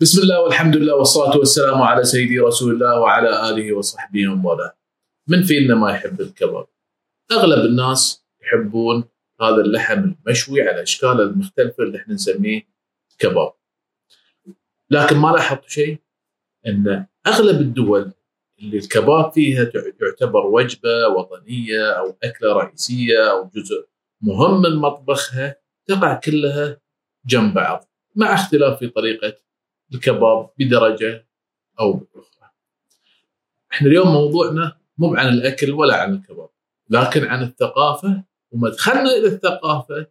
بسم الله والحمد لله والصلاة والسلام على سيدي رسول الله وعلى آله وصحبه ومن والاه. من فينا ما يحب الكباب؟ أغلب الناس يحبون هذا اللحم المشوي على أشكاله المختلفة اللي إحنا نسميه كباب. لكن ما لاحظت شيء أن أغلب الدول اللي الكباب فيها يعتبر وجبة وطنية أو أكلة رئيسية أو جزء مهم من مطبخها تقع كلها جنب بعض مع اختلاف في طريقة الكباب بدرجة أو بأخرى. إحنا اليوم موضوعنا مو عن الأكل ولا عن الكباب لكن عن الثقافة ومدخلنا إلى الثقافة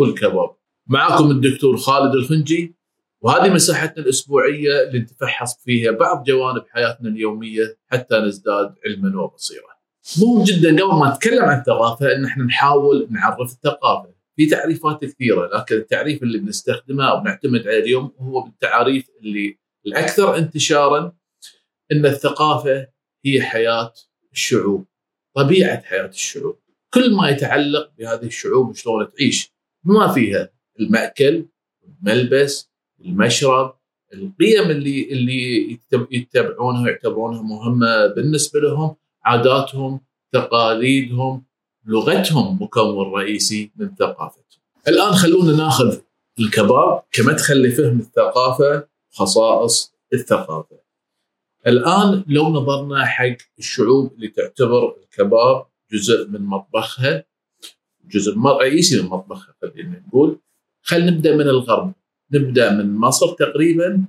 هو الكباب. معكم الدكتور خالد الخنجي وهذه مساحتنا الأسبوعية اللي نتفحص فيها بعض جوانب حياتنا اليومية حتى نزداد علما وبصيره. مهم جدا قبل ما نتكلم عن الثقافة إن إحنا نحاول نعرف الثقافة في تعريفات كثيرة لكن التعريف اللي بنستخدمه أو بنعتمد عليه اليوم هو بالتعاريف اللي الأكثر انتشارا إن الثقافة هي حياة الشعوب طبيعة حياة الشعوب. كل ما يتعلق بهذه الشعوب وشلون تعيش بما فيها المأكل الملبس المشرب القيم اللي اللي يتبعونها ويعتبرونها مهمة بالنسبة لهم عاداتهم تقاليدهم لغتهم مكون رئيسي من ثقافتهم. الآن خلونا ناخذ الكباب كمدخل لفهم الثقافة خصائص الثقافة. الآن لو نظرنا حق الشعوب اللي تعتبر الكباب جزء من مطبخها جزء رئيسي من مطبخها خلينا نقول خلينا نبدأ من الغرب نبدأ من مصر تقريبا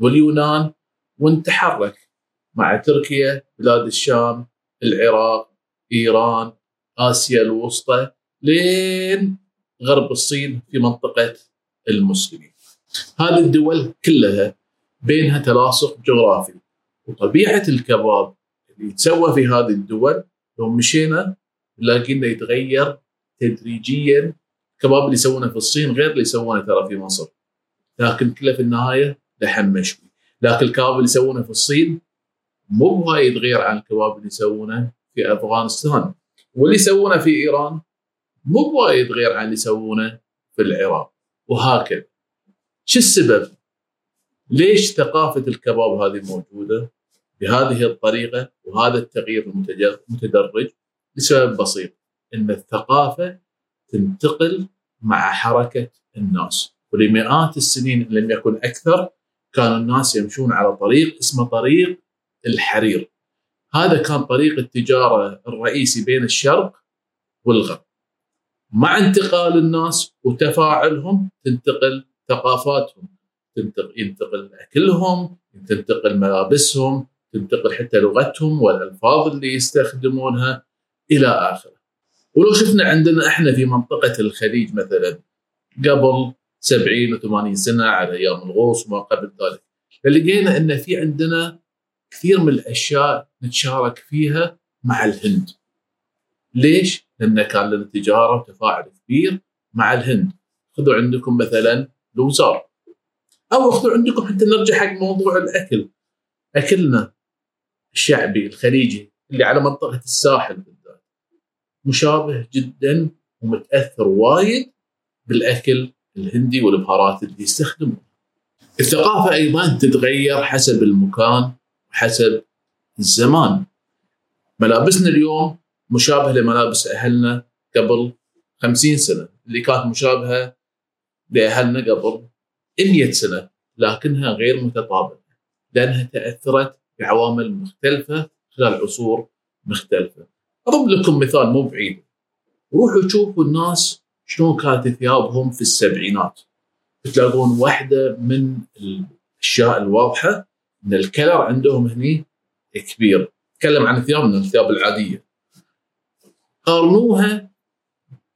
واليونان ونتحرك مع تركيا بلاد الشام العراق إيران آسيا الوسطى لين غرب الصين في منطقة المسلمين. هذه الدول كلها بينها تلاصق جغرافي وطبيعة الكباب اللي يتسوى في هذه الدول لو مشينا نلاقي يتغير تدريجيا الكباب اللي يسوونه في الصين غير اللي يسوونه ترى في مصر. لكن كله في النهاية لحم مشوي. لكن الكباب اللي يسوونه في الصين مو بوايد غير عن الكباب اللي يسوونه في أفغانستان واللي يسوونه في إيران مو بوايد غير عن اللي يسوونه في العراق. وهكذا. شو السبب؟ ليش ثقافة الكباب هذه موجودة بهذه الطريقة وهذا التغيير المتدرج لسبب بسيط. إن الثقافة تنتقل مع حركة الناس. ولمئات السنين إن لم يكن أكثر كان الناس يمشون على طريق اسمه طريق الحرير. هذا كان طريق التجارة الرئيسي بين الشرق والغرب. مع انتقال الناس وتفاعلهم تنتقل ثقافاتهم، ينتقل أكلهم، تنتقل ملابسهم، تنتقل حتى لغتهم والألفاظ اللي يستخدمونها إلى آخره. ولو شفنا عندنا إحنا في منطقة الخليج مثلا قبل 70 و80 سنة على أيام الغوص وما قبل ذلك لقينا إن في عندنا كثير من الأشياء نتشارك فيها مع الهند. ليش؟ لأن كان لنا تجارة وتفاعل كبير مع الهند. خذوا عندكم مثلا لوزار أو خذوا عندكم حتى نرجع حق موضوع الأكل. أكلنا الشعبي الخليجي اللي على منطقة الساحل بالذات مشابه جدا ومتأثر وايد بالأكل الهندي والبهارات اللي يستخدمونها. الثقافة أيضا تتغير حسب المكان حسب الزمان. ملابسنا اليوم مشابهة لملابس أهلنا قبل خمسين سنة. اللي كانت مشابهة لأهلنا قبل 100 سنة لكنها غير متطابقة لأنها تأثرت بعوامل مختلفة خلال عصور مختلفة. أضرب لكم مثال مو بعيد. روحوا شوفوا الناس شلون كانت ثيابهم في السبعينات. تلاقون واحدة من الأشياء الواضحة إن الكلر عندهم هني كبير. تكلم عن ثيابنا الثياب العادية. قارنوها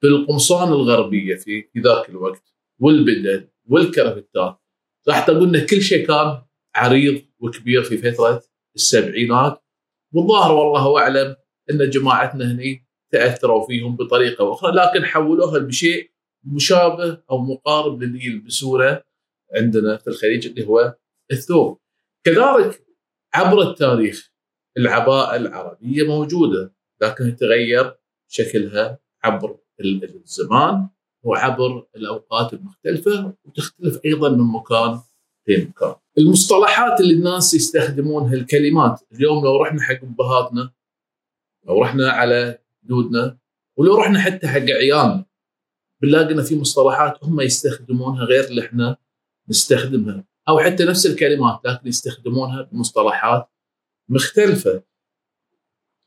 بالقمصان الغربية في ذاك الوقت والبدل والكرافتات. راح تقول إن كل شيء كان عريض وكبير في فترة السبعينات. والظاهر والله أعلم إن جماعتنا هني تأثروا فيهم بطريقة أخرى لكن حولوها بشيء مشابه أو مقارب للي يلبسونه عندنا في الخليج اللي هو الثوب. كذلك عبر التاريخ العباءة العربية موجودة لكن تغير شكلها عبر الزمان وعبر الأوقات المختلفة وتختلف أيضا من مكان لمكان. المصطلحات اللي الناس يستخدمونها الكلمات اليوم لو رحنا حق أبهاتنا لو رحنا على جدودنا ولو رحنا حتى حق عيالنا بنلاقي في مصطلحات هم يستخدمونها غير اللي إحنا نستخدمها. أو حتى نفس الكلمات لكن يستخدمونها بمصطلحات مختلفة.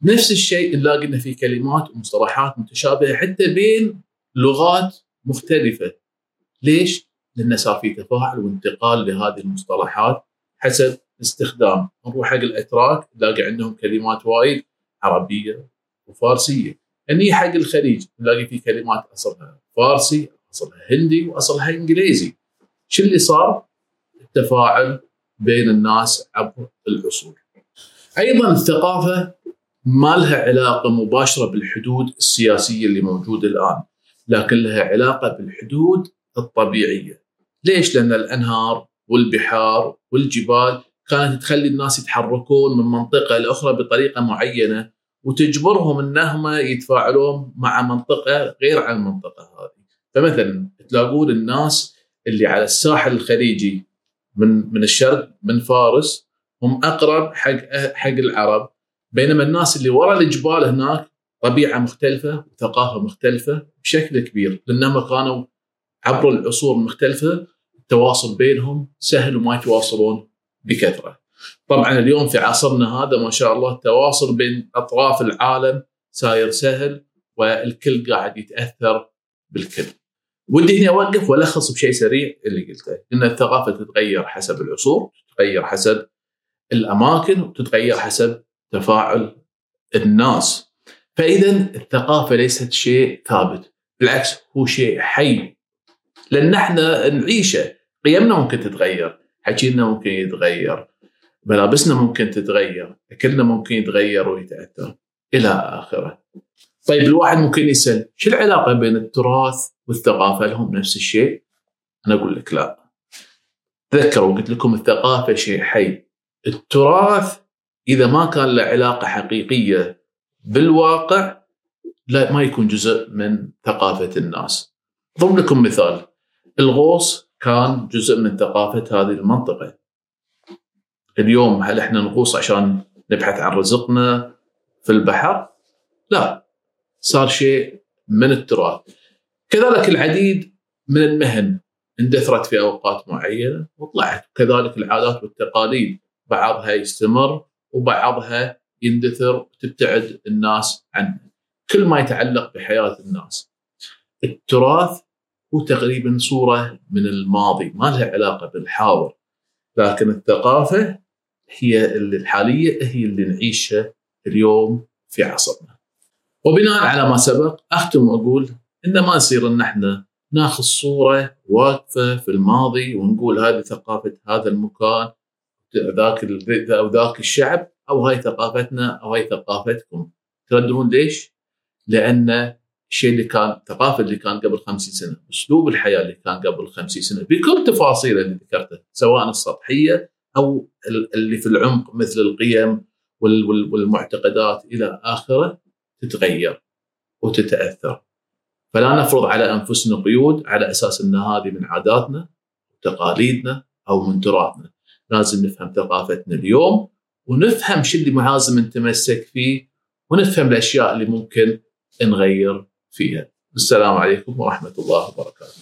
نفس الشيء نلاقي ان في كلمات ومصطلحات متشابهة حتى بين لغات مختلفة. ليش؟ لأن صار في تفاعل وانتقال لهذه المصطلحات حسب استخدام. نروح حق الأتراك نلاقي عندهم كلمات وايد عربية وفارسية. هني حق الخليج نلاقي في كلمات أصلها فارسي أصلها هندي وأصلها إنجليزي. شو اللي صار؟ التفاعل بين الناس عبر العصور. أيضا الثقافة ما لها علاقة مباشرة بالحدود السياسية اللي موجودة الآن لكن لها علاقة بالحدود الطبيعية. ليش؟ لأن الأنهار والبحار والجبال كانت تخلي الناس يتحركون من منطقة لاخرى بطريقة معينة وتجبرهم انهم يتفاعلون مع منطقة غير عن المنطقة هذه. فمثلا تلاقون الناس اللي على الساحل الخليجي من من الشرق من فارس هم أقرب حق حق العرب بينما الناس اللي وراء الجبال هناك طبيعة مختلفة وثقافة مختلفة بشكل كبير لأنهم كانوا عبر العصور المختلفه التواصل بينهم سهل وما يتواصلون بكثرة. طبعا اليوم في عصرنا هذا ما شاء الله التواصل بين أطراف العالم صاير سهل والكل قاعد يتأثر بالكل. ودي هنا أوقف والخص بشيء سريع اللي قلته إن الثقافة تتغير حسب العصور، تتغير حسب الأماكن وتتغير حسب تفاعل الناس. فإذا الثقافة ليست شيء ثابت، بالعكس هو شيء حي لأن إحنا نعيشه، قيمنا ممكن تتغير، حكينا ممكن يتغير، ملابسنا ممكن تتغير، أكلنا ممكن يتغير ويتأثر إلى آخره. طيب الواحد ممكن يسأل شو العلاقة بين التراث والثقافة؟ هل هم نفس الشيء؟ أنا أقول لك لا. تذكروا قلت لكم الثقافة شيء حي. التراث إذا ما كان له علاقة حقيقية بالواقع لا ما يكون جزء من ثقافة الناس. ضرب لكم مثال الغوص كان جزء من ثقافة هذه المنطقة. اليوم هل إحنا نغوص عشان نبحث عن رزقنا في البحر؟ لا صار شيء من التراث. كذلك العديد من المهن اندثرت في أوقات معينة وطلعت كذلك العادات والتقاليد بعضها يستمر وبعضها يندثر وتبتعد الناس عنه. كل ما يتعلق بحياة الناس. التراث هو تقريبا صورة من الماضي ما لها علاقة بالحاضر. لكن الثقافة هي اللي الحالية هي اللي نعيشها اليوم في عصرنا. وبناء على ما سبق أختم وأقول ان ما يصير إن إحنا ناخذ صورة واقفة في الماضي ونقول هذه ثقافة هذا المكان ذاك أو ذاك الشعب أو هاي ثقافتنا أو هاي ثقافتكم تردون ليش؟ لأن الشيء اللي كان الثقافه اللي كان قبل 50 سنة، أسلوب الحياة اللي كان قبل 50 سنة بكل تفاصيله اللي ذكرتها سواء السطحية أو اللي في العمق مثل القيم والمعتقدات إلى آخره تتغير وتتأثر. فلا نفرض على أنفسنا قيود على أساس أن هذه من عاداتنا وتقاليدنا أو من تراثنا. لازم نفهم ثقافتنا اليوم ونفهم شو اللي لازم نتمسك فيه ونفهم الأشياء اللي ممكن نغير فيها. السلام عليكم ورحمة الله وبركاته.